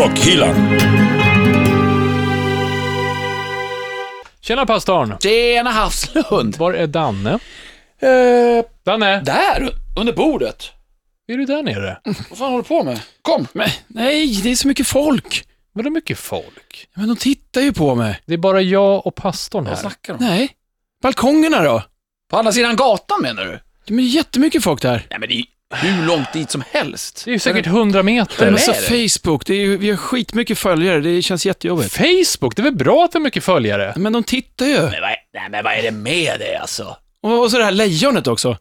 Rockhyllan. Tjena pastorn! Tjena Havslund! Var är Danne? Eh, Danne, där, under bordet. är du där nere? Vad fan håller du på med? Kom. Men, nej, det är så mycket folk. Vadå mycket folk? Men de tittar ju på mig. Det är bara jag och pastorn Vad här. snackar du om? Nej. Balkongerna då? På andra sidan gatan menar du? Men det är jättemycket folk där. Nej men det är hur långt dit som helst. Det är ju säkert 100 meter. Men är så det? Facebook, det är ju, vi har skitmycket följare, det känns jättejobbigt. Facebook, det är väl bra att vi har mycket följare? Men de tittar ju. Men vad, är- nej men vad är det med det alltså? Och, och så det här lejonet också.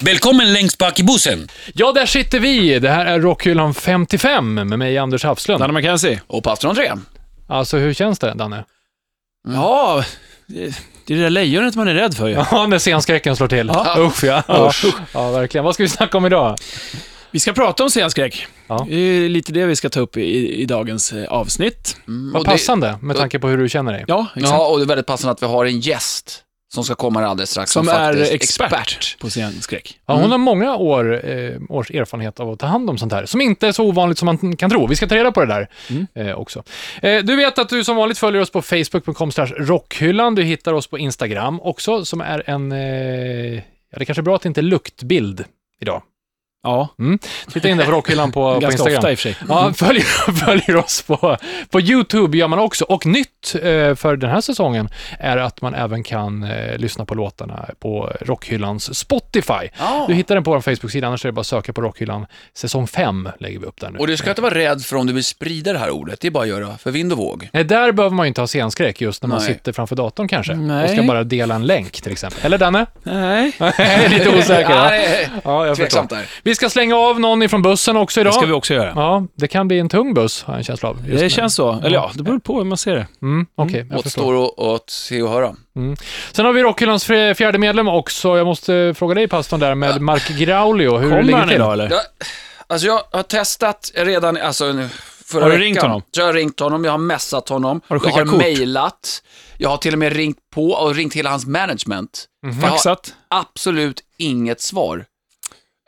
Välkommen längst bak i bussen. Ja, där sitter vi. Det här är Rockhyllan 55 med mig, Anders Hafslund. Danne McKenzie. Och pastor André. Alltså, hur känns det, Danne? Ja, det, är det där lejonet man är rädd för ju. Ja, när scenskräcken slår till. Ja. Usch, ja. ja. Ja, verkligen. Vad ska vi snacka om idag? Vi ska prata om scenskräck. Ja. Det är lite det vi ska ta upp i, i dagens eh, avsnitt. Mm, Vad och det- passande, med tanke på hur du känner dig. Ja, exakt. Ja, och det är väldigt passande att vi har en gäst som ska komma här alldeles strax. Som är faktiskt expert, på scenskräck. Ja, hon har många år, eh, års erfarenhet av att ta hand om sånt här, som inte är så ovanligt som man kan tro. Vi ska ta reda på det där eh, också. Eh, du vet att du som vanligt följer oss på facebook.com rockhyllan. Du hittar oss på Instagram också, som är en... Eh, ja, det kanske är bra att det inte är luktbild idag. Ja, Titta in där på rockhyllan på, på ganska Instagram. ofta i och för sig. Ja, följer, följer oss på, på YouTube gör man också. Och nytt eh, för den här säsongen är att man även kan eh, lyssna på låtarna på Rockhyllans Spotify. Ja. Du hittar den på vår Facebook-sida, annars är det bara att söka på Rockhyllan. Säsong 5 lägger vi upp där nu. Och du ska inte vara rädd för om du vill sprida det här ordet. Det är bara att göra för vind och våg. Nej, där behöver man ju inte ha scenskräck just när man Nej. sitter framför datorn kanske. Nej. Och ska bara dela en länk till exempel. Eller Danne? Nej, Lite osäker. Ja jag förstår. tveksamt där. Vi ska slänga av någon ifrån bussen också idag. det ska vi också göra. Ja, det kan bli en tung buss, har jag en känsla av. Det nu. känns så. Eller ja, det beror på hur man ser det. Mm, Okej, jag förstår. Återstår att, se och höra. Sen har vi Rockhyllans fjärde medlem också. Jag måste fråga dig pastorn där med Mark Graulio, hur det Kommer ligger han idag eller? Jag, alltså jag har testat redan, alltså nu, förra Har du veckan. ringt honom? Så jag har ringt honom, jag har messat honom, Har du jag har kort? mejlat, jag har till och med ringt på och ringt hela hans management. Jag har Faxat. absolut inget svar.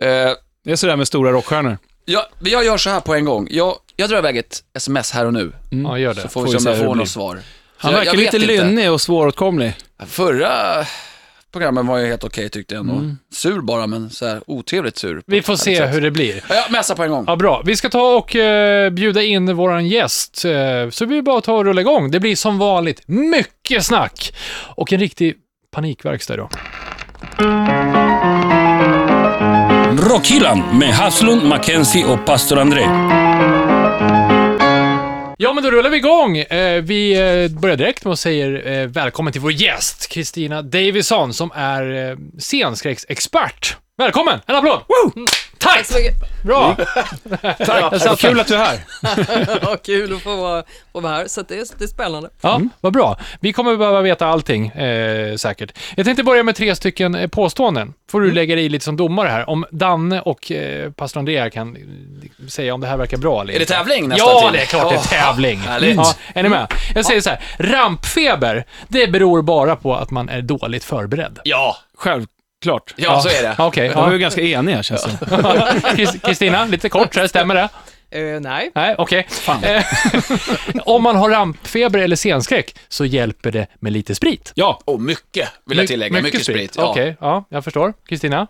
Eh, Det är sådär med stora rockstjärnor. jag, jag gör så här på en gång. Jag, jag drar iväg ett sms här och nu, Ja, gör det. så får Får vi se om jag hur det får blir. något svar. Han jag- verkar jag vet lite inte. lynnig och svåråtkomlig. Förra programmet var ju helt okej tyckte jag ändå. Sur bara, men så här otrevligt sur. Vi får se hur det blir. Ja, jag messar på en gång. Ja, bra. Vi ska ta och eh, bjuda in våran gäst. Eh, så vi bara tar och rulla igång. Det blir som vanligt mycket snack och en riktig panikverkstad idag. Rockhyllan med Havslund, Mackenzie och pastor André. Ja, men då rullar vi igång. Eh, vi eh, börjar direkt med att säga eh, välkommen till vår gäst, Kristina Davison, som är eh, scenskräcksexpert. Välkommen! En applåd! Woo! Tack! så mycket. Bra! Tack, vad kul att du är här. Ja, kul att få vara, få vara här, så det, är, det är spännande. Ja, vad bra. Vi kommer behöva veta allting, eh, säkert. Jag tänkte börja med tre stycken eh, påståenden. Får du lägga dig i lite som domare här. Om Danne och eh, pastor André här kan eh, säga om det här verkar bra eller Är det tävling nästan Ja, till? det är klart det är tävling. härligt. Ja, är ni med? Jag säger så här, rampfeber, det beror bara på att man är dåligt förberedd. Ja, Självklart. Ja, så är det. Okej, var ju ja. ganska eniga känns det Kris- Kristina, lite kort så här, stämmer det? Eh, nej, Nej, okej. Eh, Om man har rampfeber eller scenskräck så hjälper det med lite sprit. Ja, Och mycket, vill jag tillägga. Mycket, sprit. Ja. Okej, ja, jag förstår. Kristina?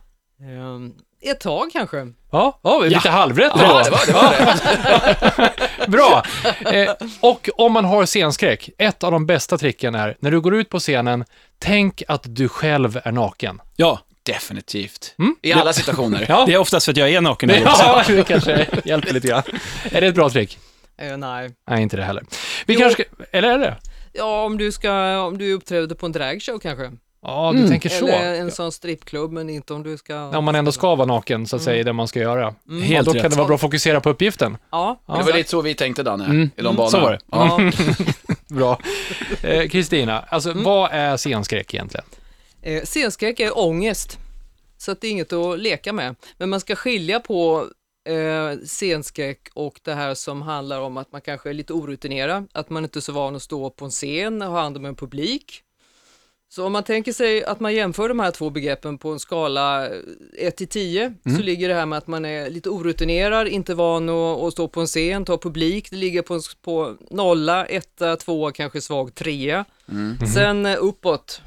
eh, ett tag kanske. Ja, ja lite halvrätt Ja, då. det var det. Var det. Bra. Eh, och om man har scenskräck, ett av de bästa tricken är, när du går ut på scenen, tänk att du själv är naken. ja. Definitivt. I alla situationer. Ja, Det är oftast för att jag är naken. på ja det kanske hjälper lite grann. Är det ett bra trick? Eh, nej. Nej, inte det heller. Vi Jo. kanske ska, eller är det? Ja, om du ska, om du uppträder på en dragshow kanske. Ja, du tänker så. Eller en sån strippklubb, men inte om du ska... Om man ändå ska vara naken, så att säga, i det man ska göra. Ja, Helt då kan rätt. det vara bra att fokusera på uppgiften. Ja, Det var lite så vi tänkte Danne, i de banorna. så var det. Ja. Bra. Eh, Kristina, alltså vad är scenskräck egentligen? Eh, scenskräck är ångest, så att det är inget att leka med. Men man ska skilja på eh, scenskräck och det här som handlar om att man kanske är lite orutinerad, att man inte är så van att stå på en scen och ha hand om en publik. Så om man tänker sig att man jämför de här två begreppen på en skala 1 till 10 så ligger det här med att man är lite orutinerad, inte van att, att stå på en scen, ta publik, det ligger på, en- på nolla, etta, tvåa, kanske svag trea. Sen eh, uppåt,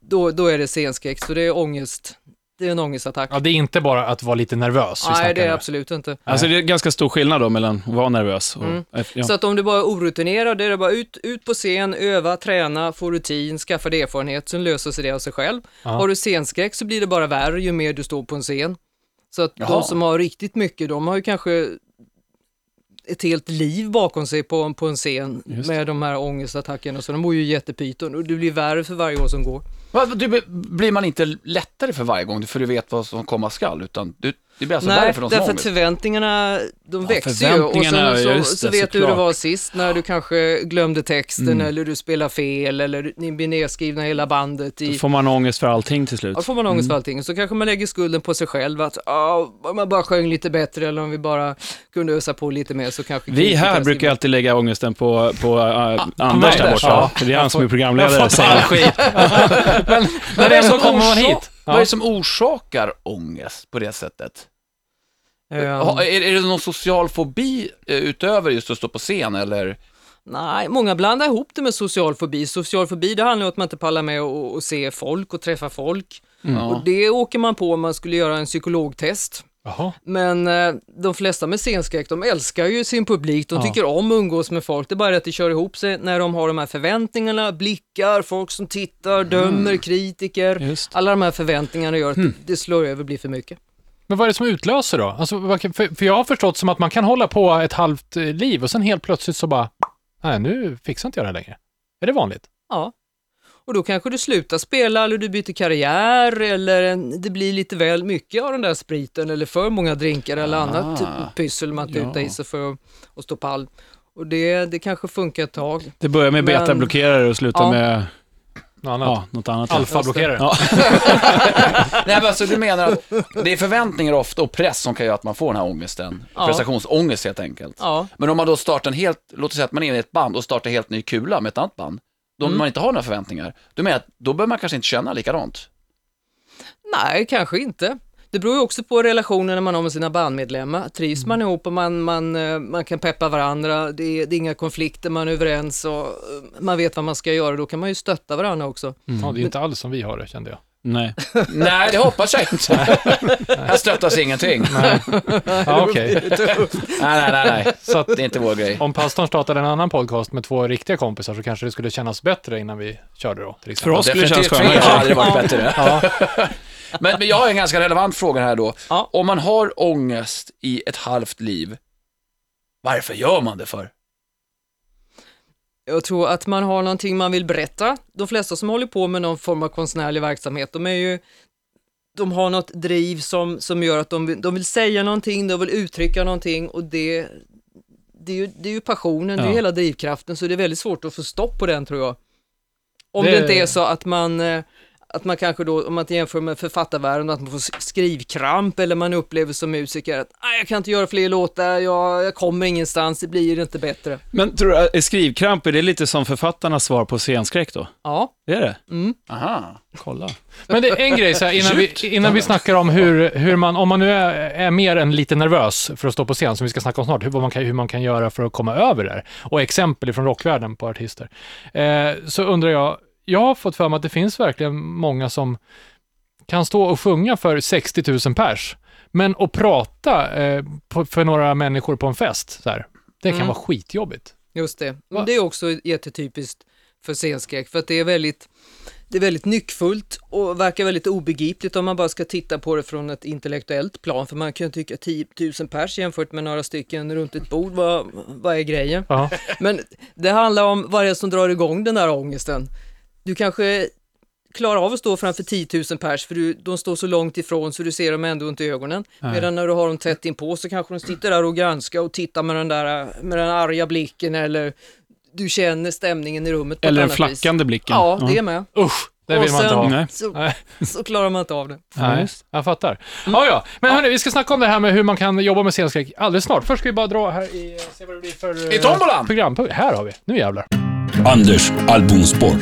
då, då är det scenskräck, så det är ångest. Det är en ångestattack. Ja, det är inte bara att vara lite nervös vi Nej, snackar det är nu. absolut inte. Alltså det är ganska stor skillnad då mellan att vara nervös och... Mm. Ja. Så att om du bara är orutinerad, det är det bara ut, ut på scen, öva, träna, få rutin, skaffa dig erfarenhet, sen löser sig det av sig själv. Ja. Har du scenskräck så blir det bara värre ju mer du står på en scen. Så att Jaha. de som har riktigt mycket, de har ju kanske ett helt liv bakom sig på, på en scen med de här ångestattackerna, så de mår ju jättepyton. Och det blir värre för varje år som går. Du, blir man inte lättare för varje gång, för du vet vad som komma skall, utan du, det blir alltså Nej, för de därför att förväntningarna, de växer ju och förväntningarna, så, så, just så det, vet du hur det var sist när du kanske glömde texten Mm. eller du spelar fel eller ni blir nedskrivna hela bandet Då i får man ångest för allting till slut. Ja, då får man ångest för allting. Så kanske man lägger skulden på sig själv att ja, om man bara sjöng lite bättre eller om vi bara kunde ösa på lite mer så kanske Vi här brukar alltid lägga ångesten på, på uh, Anders mig där borta. ja. Det är han som är Jag programledare. fattar säger all han. skit. Men när det ändå som kommer man hit. Vad är det som orsakar ångest på det sättet? skriver. Ha, Ehm, är, är det någon social fobi eh, utöver just att stå på scen eller? Nej, många blandar ihop det med social fobi. Social fobi det handlar om att man inte pallar med att att se folk och träffa folk. Ja. Och det åker man på om man skulle göra en psykologtest. Jaha. Men eh, de flesta med scenskräck, de älskar ju sin publik, de Ja. tycker om att umgås med folk. Det är bara att det kör ihop sig när de har de här förväntningarna, blickar, folk som tittar, dömer, kritiker. Just. Alla de här förväntningarna gör att det slår över, blir för mycket. Men vad är det som utlöser då? Alltså, för, för jag har förstått som att man kan hålla på ett halvt eh, liv och sen helt plötsligt så bara, nej nu fixar inte jag det längre. Är det vanligt? Ja. Och då kanske du slutar spela eller du byter karriär eller en, det blir lite väl mycket av den där spriten eller för många drinkar eller annat typ pyssel man tutar i sig för att, att stå pall. Och det, det kanske funkar ett tag. Det börjar med Men- betablockerare och slutar Ja. med Något annat? ja, något annat. Alfa-blockerare? Ja. Nej men alltså du menar att det är förväntningar ofta och press som kan göra att man får den här ångesten. Ja. Prestationsångest helt enkelt. Ja, Men om man då startar en helt, låt oss säga att man är inne i ett band och startar helt ny kula med ett annat band. Då Mm. man inte har några förväntningar, då menar jag då behöver man kanske inte känna likadant. nej, kanske inte. Det beror ju också på relationen man har med sina bandmedlemmar. Trivs man ihop och man, man, eh, man kan peppa varandra, det är, det är inga konflikter, man är överens och eh, man vet vad man ska göra, då kan man ju stötta varandra också. Ja, det är inte alls som vi har det, kände jag. Nej. Nej, det hoppas jag inte. Här stöttas ingenting. Nej, Ja, okej. nej, nej, nej. Så att Det är inte vår grej. om pastorn startade en annan podcast med två riktiga kompisar så kanske det skulle kännas bättre innan vi körde då, till exempel. För oss skulle det kännas Definitivt, er skönare. hade det varit bättre. Ja, Men, men jag har en ganska relevant fråga här då. Ja. Om man har ångest i ett halvt liv, varför gör man det för? Jag tror att man har någonting man vill berätta. De flesta som håller på med någon form av konstnärlig verksamhet, de är ju de har något driv som, som gör att de vill, de vill säga någonting, de vill uttrycka någonting och det, det, är, ju, det är ju passionen, det är Ja. hela drivkraften, så det är väldigt svårt att få stopp på den tror jag. Om det, Det- inte är så att man, eh, att man kanske då, om man jämför med författarvärlden, att man får skrivkramp eller man upplever som musiker att "Nej, jag kan inte göra fler låtar, jag, jag kommer ingenstans, det blir inte bättre. Men tror du, att- är skrivkramp, är det lite som författarnas svar på scenskräck då? Ja, Det är det? mm. Aha. Kolla. Men det är en grej så här, innan, vi, innan vi snackar om hur, hur man, om man nu är, är mer än lite nervös för att stå på scen, som vi ska snacka om snart, hur, vad man kan, hur man kan göra för att komma över det och exempel från rockvärlden på artister, eh, så undrar jag, jag har fått för mig att det finns verkligen många som kan stå och sjunga för 60 000 pers, men att prata eh, på, för några människor på en fest, så här, det kan Mm. vara skitjobbigt. Just det. Va? Det är också jättetypiskt för scenskräck, för att det är väldigt det är väldigt nyckfullt och verkar väldigt obegripligt om man bara ska titta på det från ett intellektuellt plan, för man kan ju tycka 10 000 pers jämfört med några stycken runt ett bord, vad, vad är grejen? Ja. Men det handlar om vad det är som drar igång den där ångesten. Du kanske klarar av att stå framför 10 000 pers, för du, de står så långt ifrån så du ser dem ändå inte i ögonen. Nej. Medan när du har dem tätt inpå så kanske de sitter där och granskar och tittar med den där med den arga blicken eller du känner stämningen i rummet på Eller den annat vis. flackande blicken. Ja, det är med. Usch, det Och vill man inte ha. Nej. Så, så klarar man inte av det. Nej, jag fattar. Ja, ja. Men hörni, vi ska snacka om det här med hur man kan jobba med scenskräck alldeles snart. Först ska vi bara dra här i, se vad det blir för... I eh, tombolan! Program. Här har vi. Nu jävlar. Anders albumspår.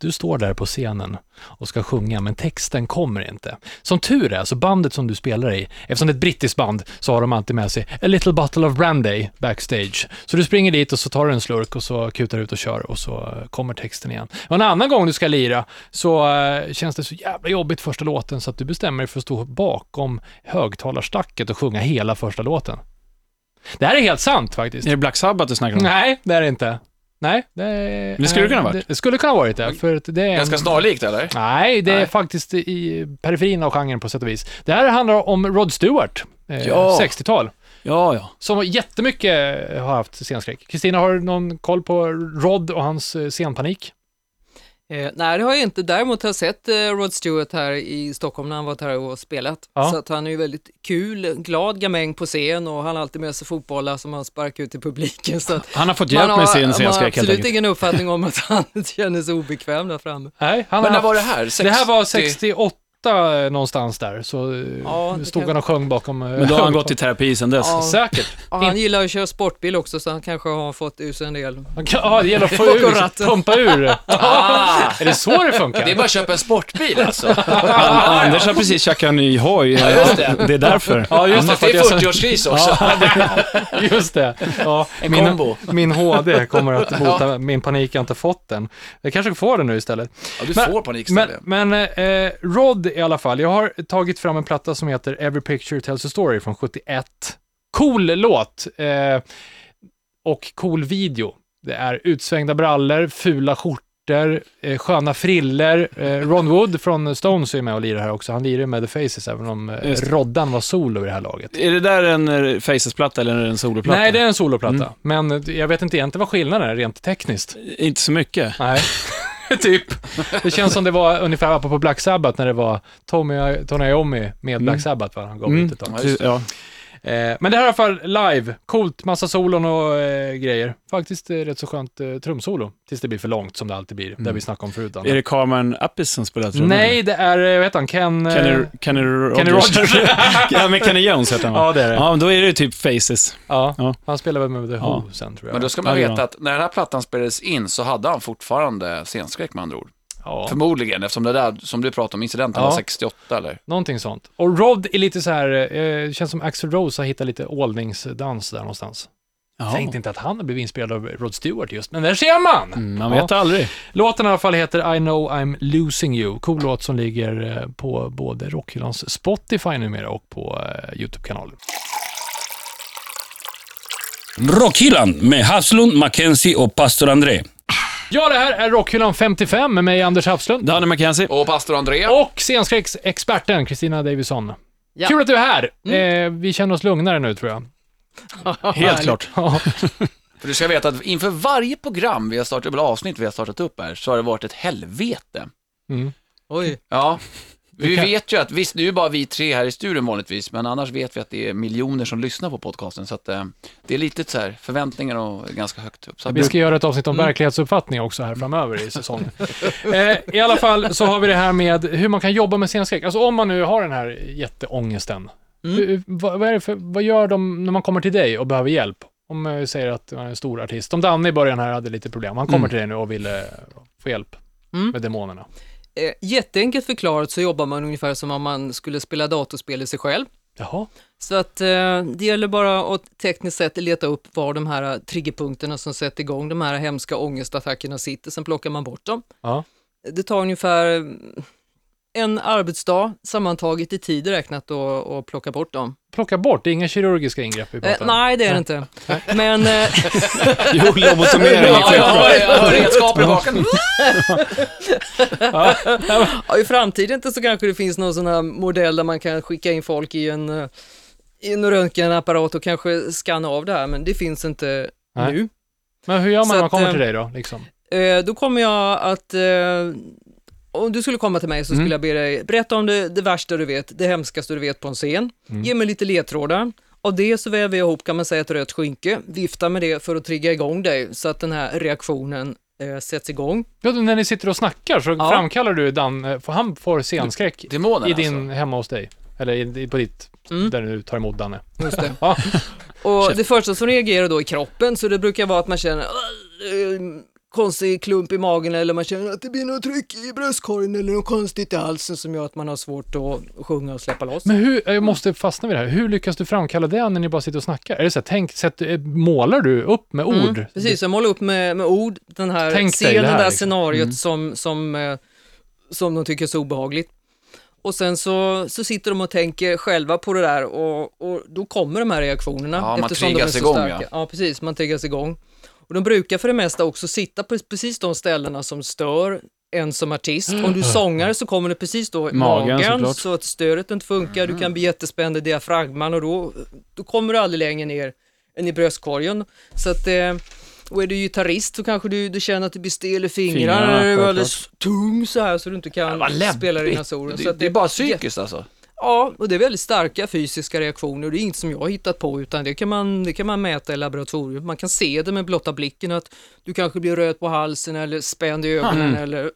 Du står där på scenen och ska sjunga, men texten kommer inte. Som tur är, så bandet som du spelar i, eftersom det är ett brittiskt band, så har de alltid med sig a little bottle of brandy backstage. Så du springer dit och så tar du en slurk och så kutar ut och kör och så kommer texten igen. Och en annan gång du ska lira så eh, känns det så jävla jobbigt första låten så att du bestämmer dig för att stå bakom högtalarstacket och sjunga hela första låten. Det här är helt sant faktiskt. Är det Black Sabbath du snackar om? Nej, det är det inte. Nej, det, Men det skulle det kunna ha varit. Det, det skulle kunna ha varit det. För att det är en- Ganska snarlikt eller? Nej, det är Nej. faktiskt i periferin av genren på sätt och vis. Det här handlar om Rod Stewart, eh, Ja. 60-tal, Ja, ja. som jättemycket har haft scenskräck. Kristina, har du någon koll på Rod och hans eh, scenpanik? Eh, nej, det har jag inte. Däremot har jag sett eh, Rod Stewart här i Stockholm när han varit här och spelat. Ja. Så att han är ju väldigt kul, glad gamäng på scen och han har alltid med sig fotbollar som han sparkar ut i publiken. Så att Han har fått man hjälp har, med sin man har scenskräck helt absolut enkelt. ingen uppfattning om att han känner sig obekväm där framme. Nej, han Men när har var det här? 60... Det här var 68 eh, någonstans där, så eh, Ja, det stod kan- han och sjöng bakom... eh, Men då har han gått i terapi sedan dess. Ja. Säkert. Ja, han gillar att köra sportbil också så han kanske har fått ur sig en del. Ja, det gäller att få ur, pumpa ur. är det så det funkar? Det är bara att köpa en sportbil alltså. An- Anders har precis tjackat en ny hoj. Ja, just det. det är därför. Ja, just det. Det är jag, 40-årskris också. just det. Ja, En min, kombo. min HD kommer att bota min panik, jag har inte fått den. Jag kanske får den nu istället. Ja, du Men- får panikställe. Men, men eh, Rod i alla fall, jag har tagit fram en platta som heter Every Picture Tells a Story från 71. Cool låt eh, och cool video. Det är utsvängda brallor, fula skjortor, eh, sköna friller. Eh, Ron Wood från Stones är med och lirar här också. Han lirar med The Faces, även om eh. Roddan var solo i det här laget. Är det där en eh, Faces-platta eller är det en soloplatta? Nej, det är en soloplatta. Mm. Men jag vet inte egentligen vad skillnaden är rent tekniskt. Inte så mycket. Nej, typ. Det känns som det var ungefär på Black Sabbath när det var Tommy, Tony Iommi med Black Mm. Sabbath, va? han gav Mm. ut ett tag. Ja. Eh, men det här är i alla fall live, coolt, massa solon och eh, grejer. Faktiskt eh, rätt så skönt eh, trumsolo, tills det blir för långt som det alltid blir, det vi snackade om förut. Anna. Är det Carmen Appis som spelar trummor? Nej, det är, eh, vad heter han, Ken... eh, Kenny, Kenny Rogers. Kenny Rogers. ja, men Kenny Jones heter han va? ja, det är det. Ja, Ja, men då är det typ Faces. han spelar väl med The Who Ja. sen tror jag. Men då ska man Ja, veta att när den här plattan spelades in så hade han fortfarande scenskräck med andra ord. Ja. Förmodligen, eftersom det där som du pratade om, incidenten Ja. var 68 eller? Någonting sånt. Och Rod är lite så här, eh, känns som Axl Rose har hittat lite ålningsdans där någonstans. Tänkte inte att han har blivit inspirerad av Rod Stewart just, men där ser man! Mm, man Ja. vet aldrig. Låten i alla fall heter I know I'm losing you. Cool låt som ligger eh, på både Rockhyllans Spotify numera och på eh, YouTube-kanalen. Rockhyllan med Havslund, Mackenzie och pastor André. Ja, det här är Rockhyllan 55 med mig, Anders Hafslund. Danne McKenzie. Och pastor André? Och scenskräcksexperten Kristina Davison. Ja. Kul att du är här! Eh, vi känner oss lugnare nu, tror jag. Helt klart. Ja. För du ska veta att inför varje program vi har startat, eller avsnitt vi har startat upp här, så har det varit ett helvete. Mm. Oj, Ja, vi kan- vet ju att, visst nu är bara vi tre här i studion vanligtvis, men annars vet vi att det är miljoner som lyssnar på podcasten, så att eh, det är lite så här, förväntningar och ganska högt uppsatt. Vi ska göra ett avsnitt om Mm. verklighetsuppfattning också här framöver i säsongen. eh, I alla fall så har vi det här med hur man kan jobba med scenskräck. Alltså om man nu har den här jätteångesten. Mm. Vad, vad, det för, vad gör de när man kommer till dig och behöver hjälp? Om jag säger att man är en stor artist. Om Danne i början här hade lite problem. Han kommer Mm. till dig nu och vill eh, få hjälp Mm. med demonerna. Eh, jätteenkelt förklarat så jobbar man ungefär som om man skulle spela datorspel i sig själv. Jaha. Så att eh, det gäller bara att tekniskt sett leta upp var de här triggerpunkterna som sätter igång de här hemska ångestattackerna sitter, sen plockar man bort dem. Ja. Det tar ungefär en arbetsdag sammantaget i tid räknat att att plocka bort dem. Plocka bort, det är inga kirurgiska ingrepp vi Eh, pratar om. nej, det är det inte. Men eh, Jo, lobotomering är Ja, jag hör redskap i baken. ja, i framtiden så kanske det finns någon sån här modell där man kan skicka in folk i en, eh, i en röntgenapparat och kanske skanna av det här, men det finns inte Nej. nu. Men hur gör man Så när man kommer eh, till dig då? Liksom? Eh, då kommer jag att, eh, om du skulle komma till mig så skulle Mm. jag be dig berätta om det, det värsta du vet, det hemskaste du vet på en scen. Mm. Ge mig lite ledtrådar. Av det så väver jag ihop, kan man säga, ett rött skynke, vifta med det för att trigga igång dig så att den här reaktionen eh, sätts igång. Ja, när ni sitter och snackar så Ja. framkallar du Dan, eh, för han får scenskräck Demonen i din, alltså. hemma hos dig. Eller i, i- på ditt, Mm. där du tar emot Danne. Just det. Ja. Och det första som reagerar då är kroppen, så det brukar vara att man känner "Åh, eh, konstig klump i magen eller man känner att det blir något tryck i bröstkorgen eller något konstigt i halsen som gör att man har svårt att sjunga och släppa loss. Men hur, jag måste fastna vid det här, hur lyckas du framkalla det när ni bara sitter och snackar? Är det så här, tänk, sätt, eh, målar du upp med ord? Mm, precis, jag målar upp med, med ord den här Tänk scenen, det här, det här liksom. scenariot som, som, eh, som de tycker är så obehagligt. Och sen så, så sitter de och tänker själva på det där och, och då kommer de här reaktionerna. Ja, man eftersom de är triggas så igång, starka. ja. ja. precis, man triggas igång. Och de brukar för det mesta också sitta på precis de ställena som stör en som artist. Om du är sångare så kommer det precis då i Magen, magen, så att stödet inte funkar. Du kan bli jättespänd i diafragman och då, då kommer du aldrig längre ner än i bröstkorgen. Så att, eh, och är du gitarrist så kanske du, du känner att du blir stel i fingrarna, Fingrarna, du är alldeles tung så här så du inte kan spela dina solon. Det, att det är bara psykiskt alltså. Ja, och det är väldigt starka fysiska reaktioner. Det är inget som jag har hittat på, utan det kan man, det kan man mäta i laboratorium. Man kan se det med blotta blicken, att du kanske blir röd på halsen eller spänd i ögonen eller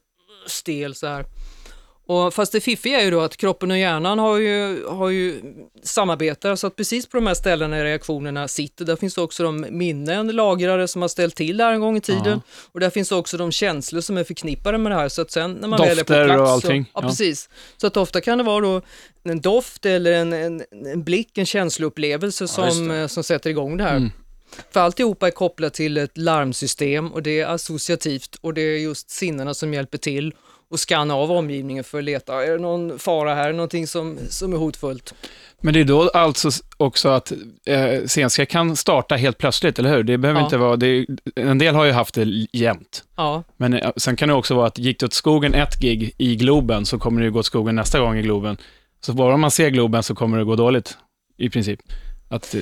stel så här. Och fast det fiffiga är ju då att kroppen och hjärnan har ju, har ju samarbetar så att precis på de här ställena där reaktionerna sitter, där finns det också de minnen lagrade som har ställt till det här en gång i tiden. Och där finns också de känslor som är förknippade med det här. Så att sen när man väl är på Dofter och plats allting. Så, ja, Ja. precis. Så att ofta kan det vara då en doft eller en, en, en blick, en känsloupplevelse som, eh, som sätter igång det här. Mm. För alltihopa är kopplat till ett larmsystem och det är associativt och det är just sinnena som hjälper till och skanna av omgivningen för att leta, är det någon fara här, någonting som, som är hotfullt? Men det är då alltså också att eh, scenskräck kan starta helt plötsligt, eller hur? Det behöver Ja. inte vara... Det är, en del har ju haft det jämt. Ja, Men eh, sen kan det också vara att gick det åt skogen ett gig i Globen, så kommer det ju gå åt skogen nästa gång i Globen. Så bara man ser Globen så kommer det gå dåligt, i princip. Att, eh,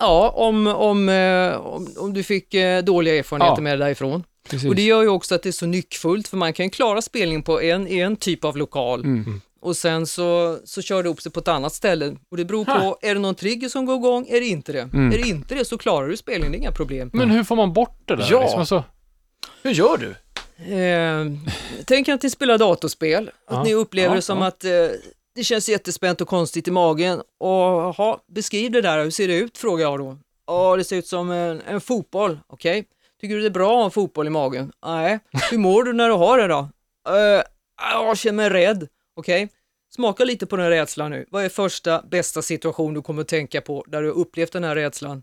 ja om, om, eh, om, om du fick dåliga erfarenheter Ja. med det därifrån. Precis. Och det gör ju också att det är så nyckfullt, för man kan klara spelning på en, i en typ av lokal Mm. och sen så, så kör det upp sig på ett annat ställe. Och det beror på, är det någon trigger som går igång, är det inte det? Mm. Är det inte det så klarar du spelningen, det är inga problem. Men hur får man bort det där? Ja. Liksom, alltså, Hur gör du? Eh, tänk att ni spelar datorspel, att Ja. ni upplever Ja, det som ja. att eh, det känns jättespänt och konstigt i magen. Och jaha, beskriv det där, hur ser det ut? Frågar jag då. Ja, det ser ut som en, en fotboll, okej. Tycker du det är bra att ha en fotboll i magen? Nej. Hur mår du när du har det då? Uh, jag känner mig rädd, okej. Smaka lite på den rädslan nu. Vad är första bästa situation du kommer att tänka på där du har upplevt den här rädslan?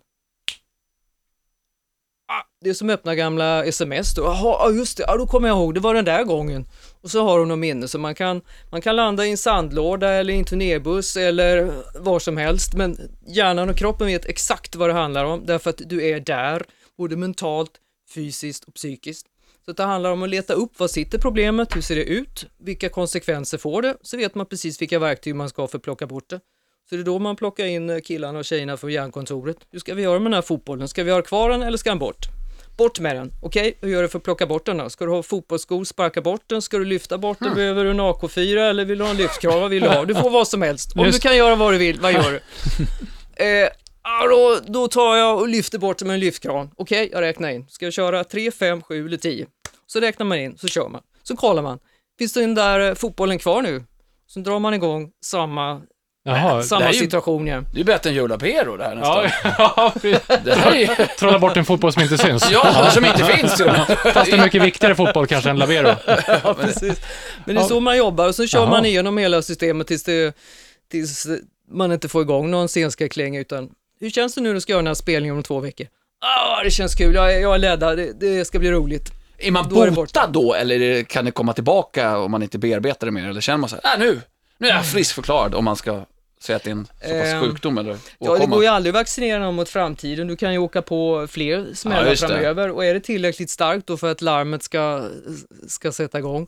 Ah, Det är som öppna gamla sms då. Jaha, just det, ah, då kommer jag ihåg, det var den där gången. Och så har hon något minne, så man kan, man kan landa i en sandlåda eller i en turnébuss eller var som helst, men hjärnan och kroppen vet exakt vad det handlar om, därför att du är där, både mentalt, fysiskt och psykiskt. Så det handlar om att leta upp, var sitter problemet, hur ser det ut, vilka konsekvenser får det, så vet man precis vilka verktyg man ska för att plocka bort det. Så det är då man plockar in killarna och tjejerna från hjärnkontoret. Hur ska vi göra med den här fotbollen? Ska vi ha kvar den eller ska den bort? Bort med den. Okej, hur gör du för att plocka bort den då? Ska du ha fotbollsskor, sparka bort den? Ska du lyfta bort den? Behöver du en AK4 eller vill du ha en lyftkrav? Vad vill du ha? Du får vad som helst. Om du kan göra vad du vill, vad gör du? eh, ja, då, då tar jag och lyfter bort den med en lyftkran. Okej, jag räknar in. Ska jag köra 3, 5, 7 eller 10? Så räknar man in, så kör man. Så kollar man. Finns den där eh, fotbollen kvar nu? Så drar man igång samma, jaha. det samma är ju- situation igen. Det är bättre än Jola Pero det här nästan. Ja, ja. Det är Trolla bort en fotboll som inte syns. Ja, som inte finns. Fast det är mycket viktigare fotboll kanske än Labero. Ja, precis. Men det är så man jobbar och så kör Jaha. man igenom hela systemet tills, det, tills man inte får igång någon scenskräckling utan hur känns det nu när du ska göra den här spelningen om två veckor? Ah, det känns kul, jag är, jag är laddad, det, det ska bli roligt. Är man Då är det då, eller är det- kan det komma tillbaka om man inte bearbetar det mer? Eller känner man så här, äh, nu, nu är jag friskförklarad om man ska säga att det är en så pass Ehm, sjukdom eller Ja, det åkomma? går ju aldrig att vaccinera någon mot framtiden. Du kan ju åka på fler smällar Ja, just det. framöver och är det tillräckligt starkt då för att larmet ska, ska sätta igång,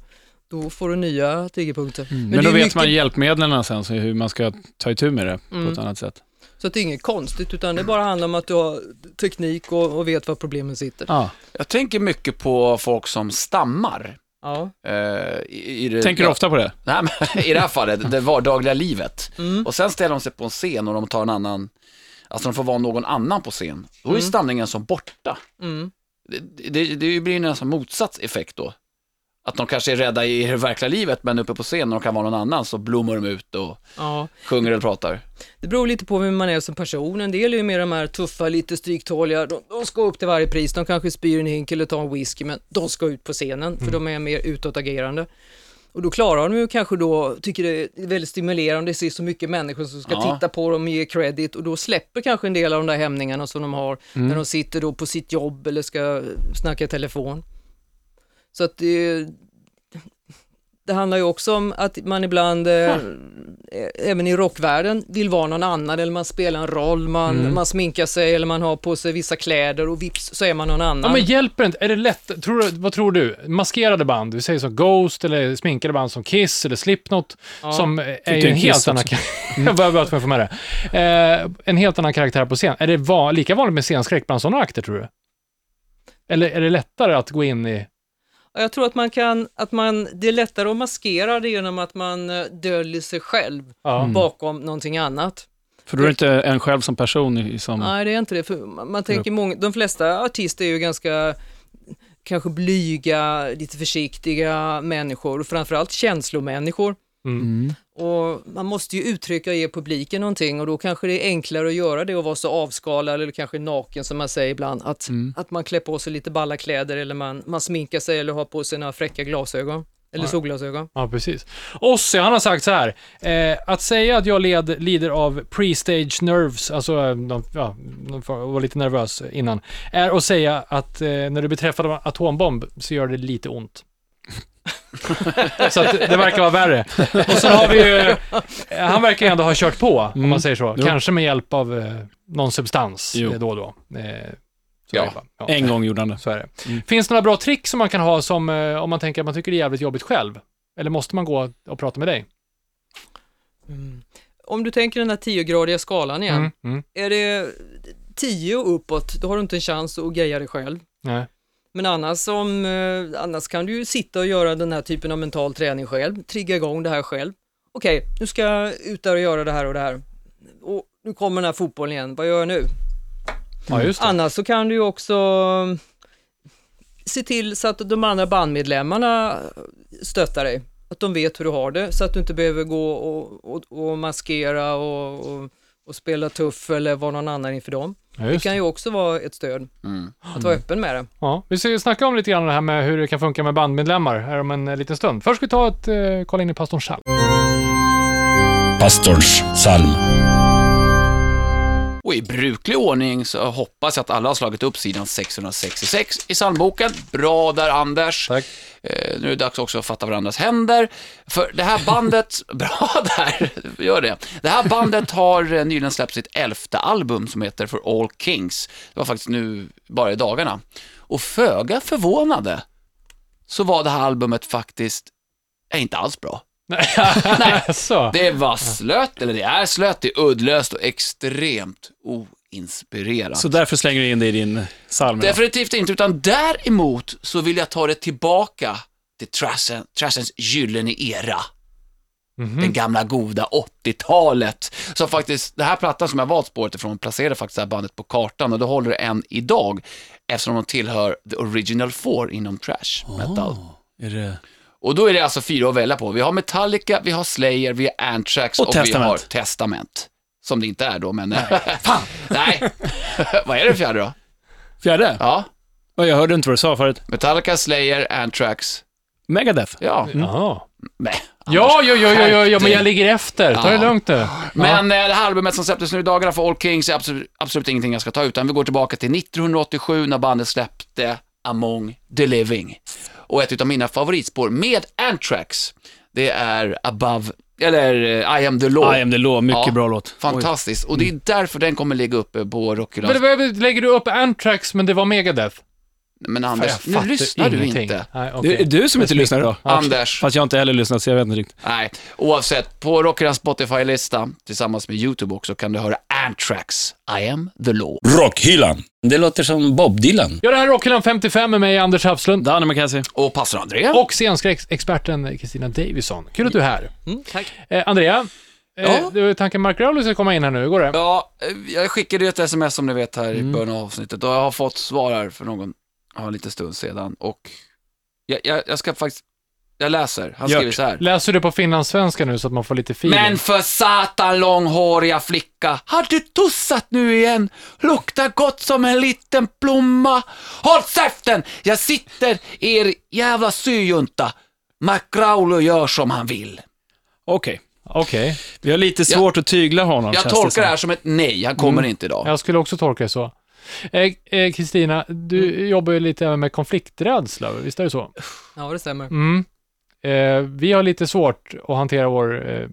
då får du nya triggerpunkter. men det då är vet mycket- man hjälpmedlen sen, så hur man ska ta itu med det på Mm. ett annat sätt. Så att det är inget konstigt, utan det bara handlar om att du har teknik och, och vet var problemen sitter. Ja. Jag tänker mycket på folk som stammar. Ja. Eh, i, i det, Tänker du ofta på det? Nej, men i det här fallet, det vardagliga livet. Mm. Och sen ställer de sig på en scen och de tar en annan, alltså de får vara någon annan på scen. Då är Mm. stamningen som borta. Mm. Det, det, det blir ju nästan motsatt effekt då. Att de kanske är rädda i det verkliga livet, men uppe på scen när de kan vara någon annan så blommar de ut och Ja, sjunger eller pratar. det beror lite på vem man är som person. En del är ju mer de här tuffa, lite stryktåliga, de, de ska upp till varje pris. De kanske spyr en hink eller tar en whisky, men de ska ut på scenen för de är mer utåtagerande. Och då klarar de ju kanske då, tycker det är väldigt stimulerande, det ser så mycket människor som ska Ja. titta på dem och ge credit och då släpper kanske en del av de där hämningarna som de har när de sitter då på sitt jobb eller ska snacka i telefon. Så att det, det handlar ju också om att man ibland, eh, även i rockvärlden, vill vara någon annan eller man spelar en roll, man, man sminkar sig eller man har på sig vissa kläder och vips så är man någon annan. Ja, men hjälper det inte? Är det lätt? Tror du, vad tror du? Maskerade band, vi säger så Ghost eller sminkade band som Kiss eller Slipknot, som är en helt Kiss annan... Jag få med det. Eh, en helt annan karaktär på scen. Är det va- lika vanligt med scenskräck bland sådana akter, tror du? Eller är det lättare att gå in i... Ja, Jag tror att man kan, att man, det är lättare att maskera det genom att man eh, döljer sig själv Ja. bakom någonting annat. För då är det inte en själv som person i- som... Nej, det är inte det. För man tänker många, de flesta artister är ju ganska kanske blyga, lite försiktiga människor och framförallt känslomänniskor. Mm. Och man måste ju uttrycka och ge publiken någonting och då kanske det är enklare att göra det och vara så avskalad eller kanske naken som man säger ibland. Att, att man klär på sig lite balla kläder eller man, man sminkar sig eller har på sig några fräcka glasögon. Eller solglasögon. Ja, precis. Ossi, han har sagt så här. Eh, att säga att jag led, lider av pre-stage nerves, alltså eh, de, ja, var lite nervös innan, är att säga att eh, när du av en atombomb så gör det lite ont. så att det verkar vara värre. Och sen har vi ju, han verkar ju ändå ha kört på, om man säger så. Jo. Kanske med hjälp av eh, någon substans Jo. eh, då och då. Eh, så Ja. är det bara. ja. En gång gjorde han det. Så är det. Finns det några bra trick som man kan ha som, eh, om man tänker att man tycker det är jävligt jobbigt själv? Eller måste man gå och prata med dig? Om du tänker den här tiogradiga skalan igen. Mm, mm, Är det 10 och uppåt, då har du inte en chans att greja det själv. nej. Men annars, om, eh, annars kan du ju sitta och göra den här typen av mental träning själv, trigga igång det här själv. Okej, nu ska jag ut där och göra det här och det här. Och nu kommer den här fotbollen igen, vad gör jag nu? Ja. Annars så kan du ju också eh, se till så att de andra bandmedlemmarna stöttar dig. Att de vet hur du har det, så att du inte behöver gå och, och, och maskera och, och, och spela tuff eller vara någon annan inför dem. Ja, Det kan ju också vara ett stöd, Mm. att vara öppen med det. Ja, vi ska snacka om lite grann det här med hur det kan funka med bandmedlemmar här om en eh, liten stund. Först ska vi ta ett, eh, kolla in i pastorns psalm. Pastorns psalm. Och i bruklig ordning så hoppas jag att alla har slagit upp sidan 666 i psalmboken. Bra där Anders. Tack. Eh, nu är det dags också att fatta varandras händer. För det här bandet, bra där, gör det. Det här bandet har eh, nyligen släppt sitt elfte album som heter For All Kings. Det var faktiskt nu bara i dagarna. Och föga förvånade så var det här albumet faktiskt eh, inte alls bra. Nej. så. Det var slött, eller det är slött, det är uddlöst och extremt oinspirerat. Så därför slänger du in det i din psalm idag. Definitivt inte, utan däremot så vill jag ta det tillbaka till trashen, trashens gyllene era. Den gamla goda 80-talet. Så faktiskt, det här plattan som jag valt spåret ifrån placerade faktiskt det här bandet på kartan och det håller det än idag eftersom de tillhör the original four inom trash metal. Är det... Och då är det alltså fyra att välja på. Vi har Metallica, vi har Slayer, vi har Anthrax Och och, vi har Testament. Som det inte är då, men... Fan! Nej. vad är det fjärde då? Fjärde? Ja, Ja, Jag hörde inte vad du sa förut. Metallica, Slayer, Anthrax. Megadeth? Ja, Jaha. nej. Ja, ja, ja, ja, ja, ja, men jag ligger efter. Ta det lugnt nu. Men eh, det här albumet som släpptes nu i dagarna för All Kings är absolut, absolut ingenting jag ska ta, utan vi går tillbaka till 1987 när bandet släppte Among the Living. Och ett av mina favoritspår med Anthrax, det är Above, eller eh, I am the law. I am the law, mycket Ja. bra låt. Fantastiskt. Och det är därför den kommer ligga uppe på. Men, men, lägger du upp Anthrax, men det var Megadeth? Men Anders, nu lyssnar du ingenting. inte. Nej, Det okej. är du som inte lyssnar idag. Anders, Fast jag har inte heller lyssnat, så jag vet inte riktigt. nej. Oavsett, på Rockylands Spotify-lista, tillsammans med YouTube också, kan du höra Anthrax, I am the law. Rockhyllan. Det låter som Bob Dylan. Ja, det här är Rockhyllan 55 med mig, Anders Hafslund. Danne McKenzie. Och pastor André. Och scenskräcksexperten Kristina Davison. Kul att du är här. Mm, tack. Eh, Andrea, eh, Ja? du har tanken Mark Rowley ska komma in här nu. Hur går det? Ja, eh, jag skickade ju ett sms som ni vet här i början av avsnittet och jag har fått svar här för någon, ja, en liten stund sedan och jag, jag, jag ska faktiskt Jag läser. Han Gört. skriver så här. Läser du på finlandssvenska nu så att man får lite feeling? Men för satan långhåriga flicka, har du tussat nu igen? Luktar gott som en liten blomma. Håll käften! Jag sitter i er jävla syjunta. McGraulio gör som han vill. Okej. Okej, Vi har lite svårt att tygla honom, Jag känns det tolkar som. det här som ett nej, han kommer inte idag. jag skulle också tolka det så. Eh, eh, Kristina, du jobbar ju lite även med konflikträdsla, visst är det så? Ja, det stämmer. Mm. Eh, vi har lite svårt att hantera vår... Eh,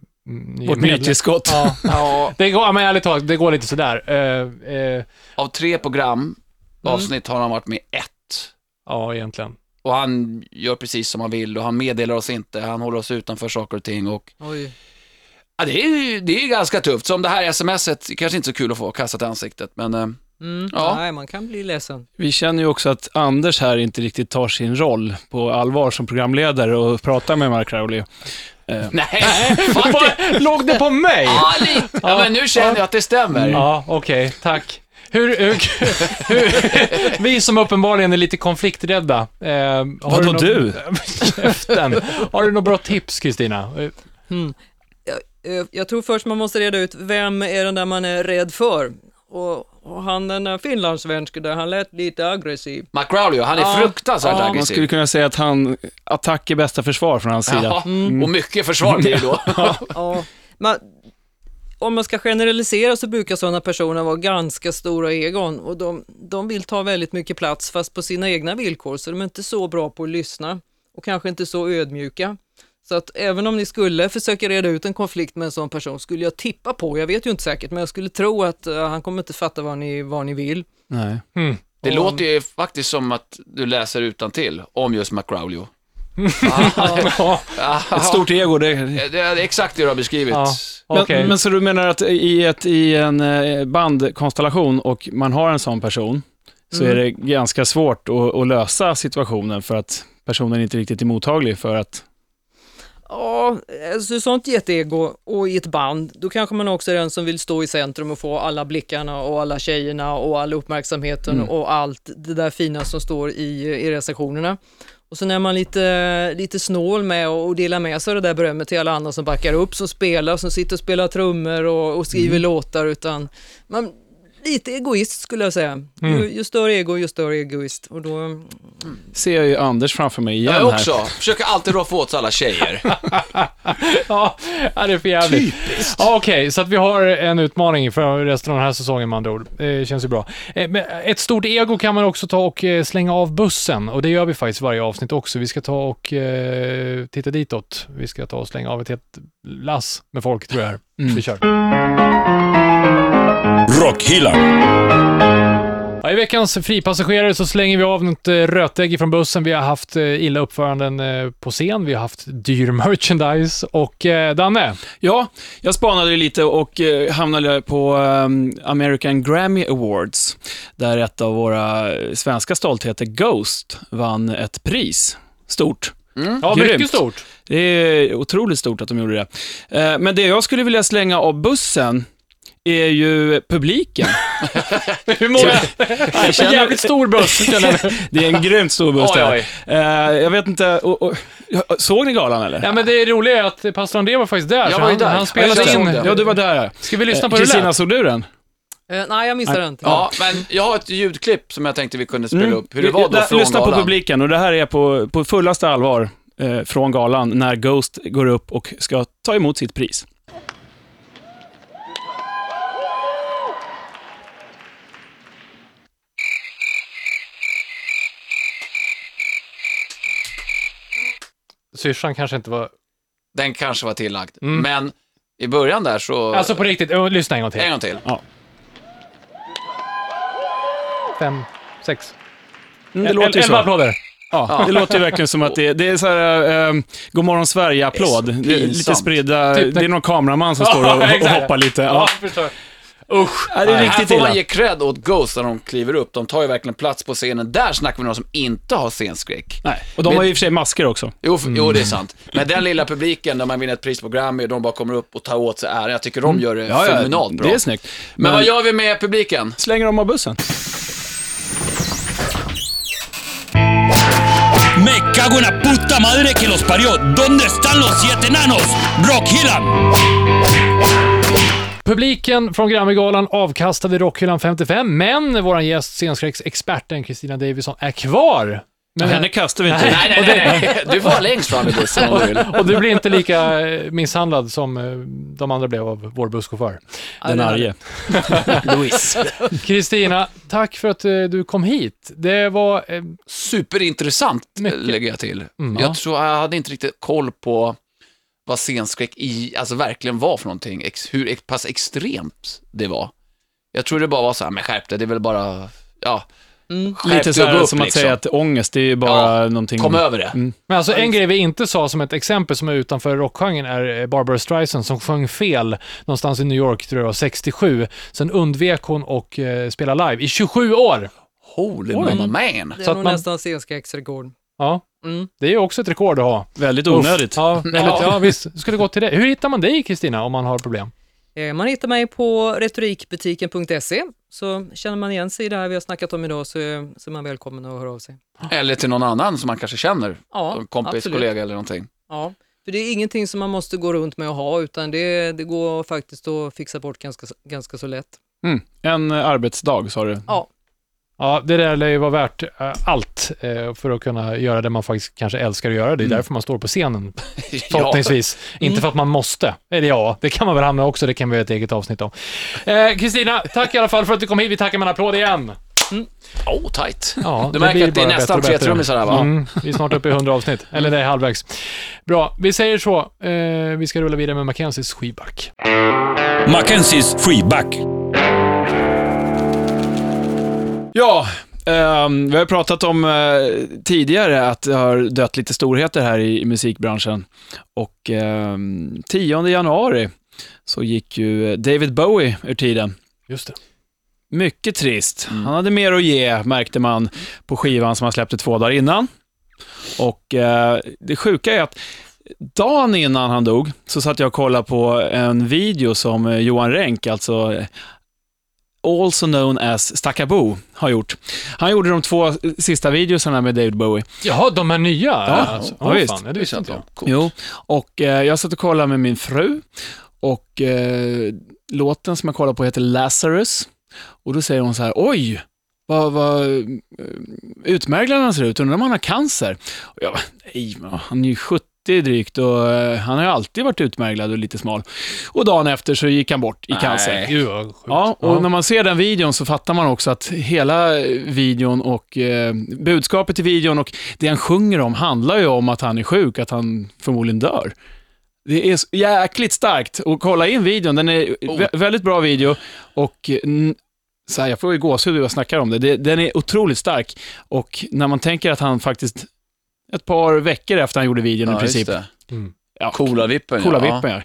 Vårt nytillskott. Ja, Ja, det går, men ärligt talat, det går lite sådär. Eh, eh, av tre program, avsnitt, har han varit med ett. ja, egentligen. Och han gör precis som han vill och han meddelar oss inte, han håller oss utanför saker och ting och Oj. ja, det är ju det är ganska tufft. Som det här smset, kanske inte så kul att få kastat i ansiktet, men eh, Mm. Ja. Nej, man kan bli ledsen. Vi känner ju också att Anders här inte riktigt tar sin roll på allvar som programledare och pratar med Mark Crowley. Eh, nej. Låg det på mig? Ja, lite. Ja, men nu känner jag att det stämmer. Ja, okej, tack. Hur, hur, hur, vi som uppenbarligen är lite konflikträdda. Eh, Vadå nå- du? Käften. Har du några bra tips, Kristina? Mm. Jag, jag tror först man måste reda ut vem är den där man är rädd för. Och, och han den där finlandssvensken där, han lät lite aggressiv. McGraulio, han är Ja. fruktansvärt Ja. Man man aggressiv. skulle kunna säga att han, attack är bästa försvar från hans sida. Ja, och mycket försvar blir det då. Ja, man, om man ska generalisera så brukar sådana personer vara ganska stora egon och de, de vill ta väldigt mycket plats fast på sina egna villkor så de är inte så bra på att lyssna och kanske inte så ödmjuka. Så att även om ni skulle försöka reda ut en konflikt med en sån person skulle jag tippa på, jag vet ju inte säkert, men jag skulle tro att eh, han kommer inte fatta vad ni, vad ni vill. Nej. mm. Det Om- låter ju faktiskt som att du läser utan till om just McGraulio. Ja, Ett stort ego, det... Det är exakt det du har beskrivit. Ja. Men, okej. men så du menar att i, ett, i en eh, bandkonstellation och man har en sån person, så Mm. är det ganska svårt att, att lösa situationen för att personen inte riktigt är mottaglig för att... Ja, alltså sånt jätteego och i ett band, då kanske man också är den som vill stå i centrum och få alla blickarna och alla tjejerna och all uppmärksamheten Mm. och allt det där fina som står i, i recensionerna. Och sen är man lite, lite snål med att och delar med sig av det där berömmet till alla andra som backar upp, som spelar, som sitter och spelar trummor och, och skriver Mm. låtar, utan man, lite egoist skulle jag säga. Mm. Ju, ju större ego, ju större egoist. Och då, Ser jag ju Anders framför mig igen Jag här. också. Försöker alltid roffa åt alla tjejer. ja, det är för jävligt. Ja, Okej, så att vi har en utmaning för resten av den här säsongen med andra ord. Det känns ju bra. Eh, men Ett stort ego kan man också ta och eh, slänga av bussen och det gör vi faktiskt varje avsnitt också. Vi ska ta och eh, titta ditåt. Vi ska ta och slänga av ett helt lass med folk tror jag. här. Mm. Vi kör. Rockhyllan. Ja, I veckans fripassagerare så slänger vi av något eh, rötägg från bussen. Vi har haft eh, illa uppföranden eh, på scen, vi har haft dyr merchandise och eh, Danne, Ja, jag spanade lite och eh, hamnade på ehm, American Grammy Awards, där ett av våra svenska stoltheter, Ghost, vann ett pris. Stort. ja Grymt. mycket stort. Det är otroligt stort att de gjorde det. Eh, Men det jag skulle vilja slänga av bussen är ju publiken. Hur många? Jag känner- Jävligt stor buss. Det är en grymt stor buss Oj, där. oj. Eh, Jag vet inte, och, och, såg ni galan eller? Ja, men det roliga är att pastor André var faktiskt där, Jag var ju där. han spelade Jag in. Ja, du var där. Ska vi lyssna Eh, på hur det Kristina, såg du den? eh, nej, jag missade den. Ja, men jag har ett ljudklipp som jag tänkte vi kunde spela Mm. upp. Hur det var då Där- från Lyssna på galan. publiken och det här är på, på fullaste allvar eh, från galan när Ghost går upp och ska ta emot sitt pris. Syrsan kanske inte var... Den kanske var tillagd. Mm. Men i början där så... Alltså på riktigt, oh, lyssna en gång till. En gång till. Fem, sex, Mm, det el- låter ju elva så. applåder. Ja, det låter ju verkligen som att det, det är så här, eh, God morgon Sverige-applåd. Lite spridda, Typ det är någon kameraman som står och, och hoppar lite. Ja, Ja. förstår. Usch. Ja, det är Här riktigt får man ge cred åt Ghost när de kliver upp. De tar ju verkligen plats på scenen. Där snackar vi om någon som inte har scenskräck. Nej, och de har ju i och för sig masker också. Jo, f- jo, det är sant. Men den lilla publiken där man vinner ett pris på Grammy och de bara kommer upp och tar åt sig äran. Jag tycker de gör det fenomenalt bra. det är snyggt. Men, Men, vad gör vi med publiken? slänger de av bussen? Mecka cago en la puta madre que los parió. ¿Dónde están los siete enanos? Rockhyllan! Publiken från Grammygalan avkastade Rockhyllan 55, men vår gäst, scenskräcksexperten Kristina Davison, är kvar. Men, Henne kastar vi inte. Nej, nej, nej, nej. Du får vara längst fram i bussen om du vill. och du blir inte lika eh, misshandlad som eh, de andra blev av vår busschaufför. Den arge. Louise. Kristina, tack för att eh, du kom hit. Det var... eh, Superintressant, Mycket. lägger jag till. Mm, jag ja. tror jag hade inte riktigt koll på vad scenskräck i, alltså verkligen var för någonting. Ex, hur ex, pass extremt det var. Jag tror det bara var så här, men skärp dig, det är väl bara, ja, Mm. Lite så här, upp, som att liksom. säga att ångest, det är ju bara Ja, någonting... Kom över det. Mm. Men alltså en grej vi inte sa som ett exempel som är utanför rockgenren är eh, Barbara Streisand som sjöng fel någonstans i New York, tror jag det var, 67. Sen undvek hon och eh, spela live i 27 år. Holy Oj. mamma man. Det Så är att nog man- nästan scenskräcksrekord. Ja, Mm. det är ju också ett rekord att ha. Väldigt Uff. onödigt. Ja, väldigt, ja, visst. Skulle gå till det. Hur hittar man dig, Kristina, om man har problem? Eh, Man hittar mig på retorikbutiken.se, så känner man igen sig i det här vi har snackat om idag så, är- så är man välkommen att höra av sig. Eller till någon annan som man kanske känner. Ja, en kompis, absolut. kollega eller någonting. Ja, för det är ingenting som man måste gå runt med och ha, utan det, det går faktiskt att fixa bort ganska, ganska så lätt. Mm. En eh, arbetsdag sa du. Ja, Ja, det där lär ju vara värt eh, allt eh, för att kunna göra det man faktiskt kanske älskar att göra. Det är Mm. därför man står på scenen, ja. förhoppningsvis. Inte Mm. för att man måste. Eller ja, det kan man väl hamna också. Det kan vi göra ett eget avsnitt om. Eh, Kristina, tack i alla fall för att du kom hit. Vi tackar med en applåd igen. Oh, tight. Ja, Du märker att det är nästan tre trummisar här, va? Mm, vi är snart uppe i 100 avsnitt. Eller det är halvvägs. Bra, vi säger så. Eh, vi ska rulla vidare med Mackenzies skivback. Mackenzies freeback. Ja, ehm, vi har pratat om eh, tidigare att det har dött lite storheter här i, i musikbranschen. Och ehm, 10 januari så gick ju David Bowie ur tiden. Just det. Mycket trist. Han hade mer att ge, märkte man på skivan som han släppte två dagar innan. Och eh, det sjuka är att dagen innan han dog så satt jag och kollade på en video som eh, Johan Renck, alltså also known as Stackabo, har gjort. Han gjorde de två sista videosarna med David Bowie. Jaha, de här nya? alltså. ja, visst. Fan, det visste inte jag. Coolt. Jo, och eh, jag satt och kollade med min fru och eh, låten som jag kollade på heter Lazarus. Och då säger hon så här, oj, vad, vad eh, utmärglad han ser ut, undrar om han har cancer? Och jag bara, nej, han är ju 70 drygt och eh, han har ju alltid varit utmärglad och lite smal. Och dagen efter så gick han bort i cancer. Nej. Gud, vad sjukt. Ja, och Ja. när man ser den videon så fattar man också att hela videon och eh, budskapet i videon och det han sjunger om handlar ju om att han är sjuk, att han förmodligen dör. Det är jäkligt starkt och kolla in videon, den är Oh. vä- väldigt bra video och så här, jag får ju gåshud när jag snackar om det. Den är otroligt stark och när man tänker att han faktiskt ett par veckor efter han gjorde videon i Ja, just princip, det. Mm. ja, Coola vippen, Coola ja. vippen, ja.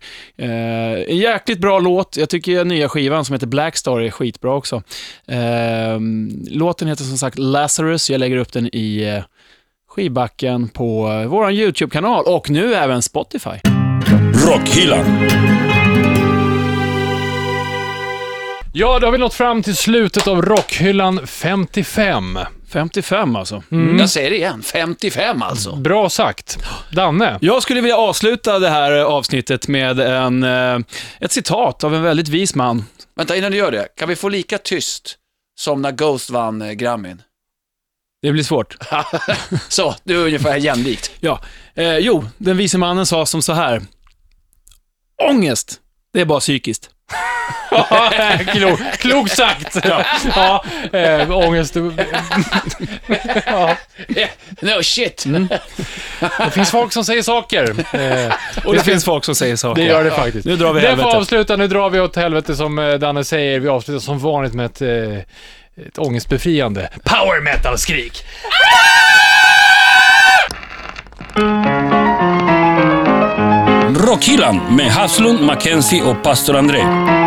Eh, en jäkligt bra låt. Jag tycker nya skivan som heter Black Star är skitbra också. Eh, låten heter som sagt Lazarus. Jag lägger upp den i eh, skivbacken på vår YouTube-kanal och nu även Spotify. Rockhyllan. Ja, då har vi nått fram till slutet av Rockhyllan 55. 55 alltså. Mm. Jag säger det igen, 55 alltså. Bra sagt. Danne? Jag skulle vilja avsluta det här avsnittet med en, eh, ett citat av en väldigt vis man. Vänta, innan du gör det, kan vi få lika tyst som när Ghost vann eh, Grammyn? Det blir svårt. Så, det är ungefär jämlikt. Ja, eh, jo, den vise mannen sa som så här. Ångest, det är bara psykiskt. Klok, klok sagt. Ja, ja äh, ångest. ja, No shit. det finns folk som säger saker. Eh, Och det finns folk som säger saker. det gör det faktiskt. Nu drar vi Det helvete. får avsluta. Nu drar vi åt helvete som eh, Danne säger. Vi avslutar som vanligt med ett, eh, ett ångestbefriande power metal-skrik. Rockhyllan med Haslund, Mackenzie och pastor André.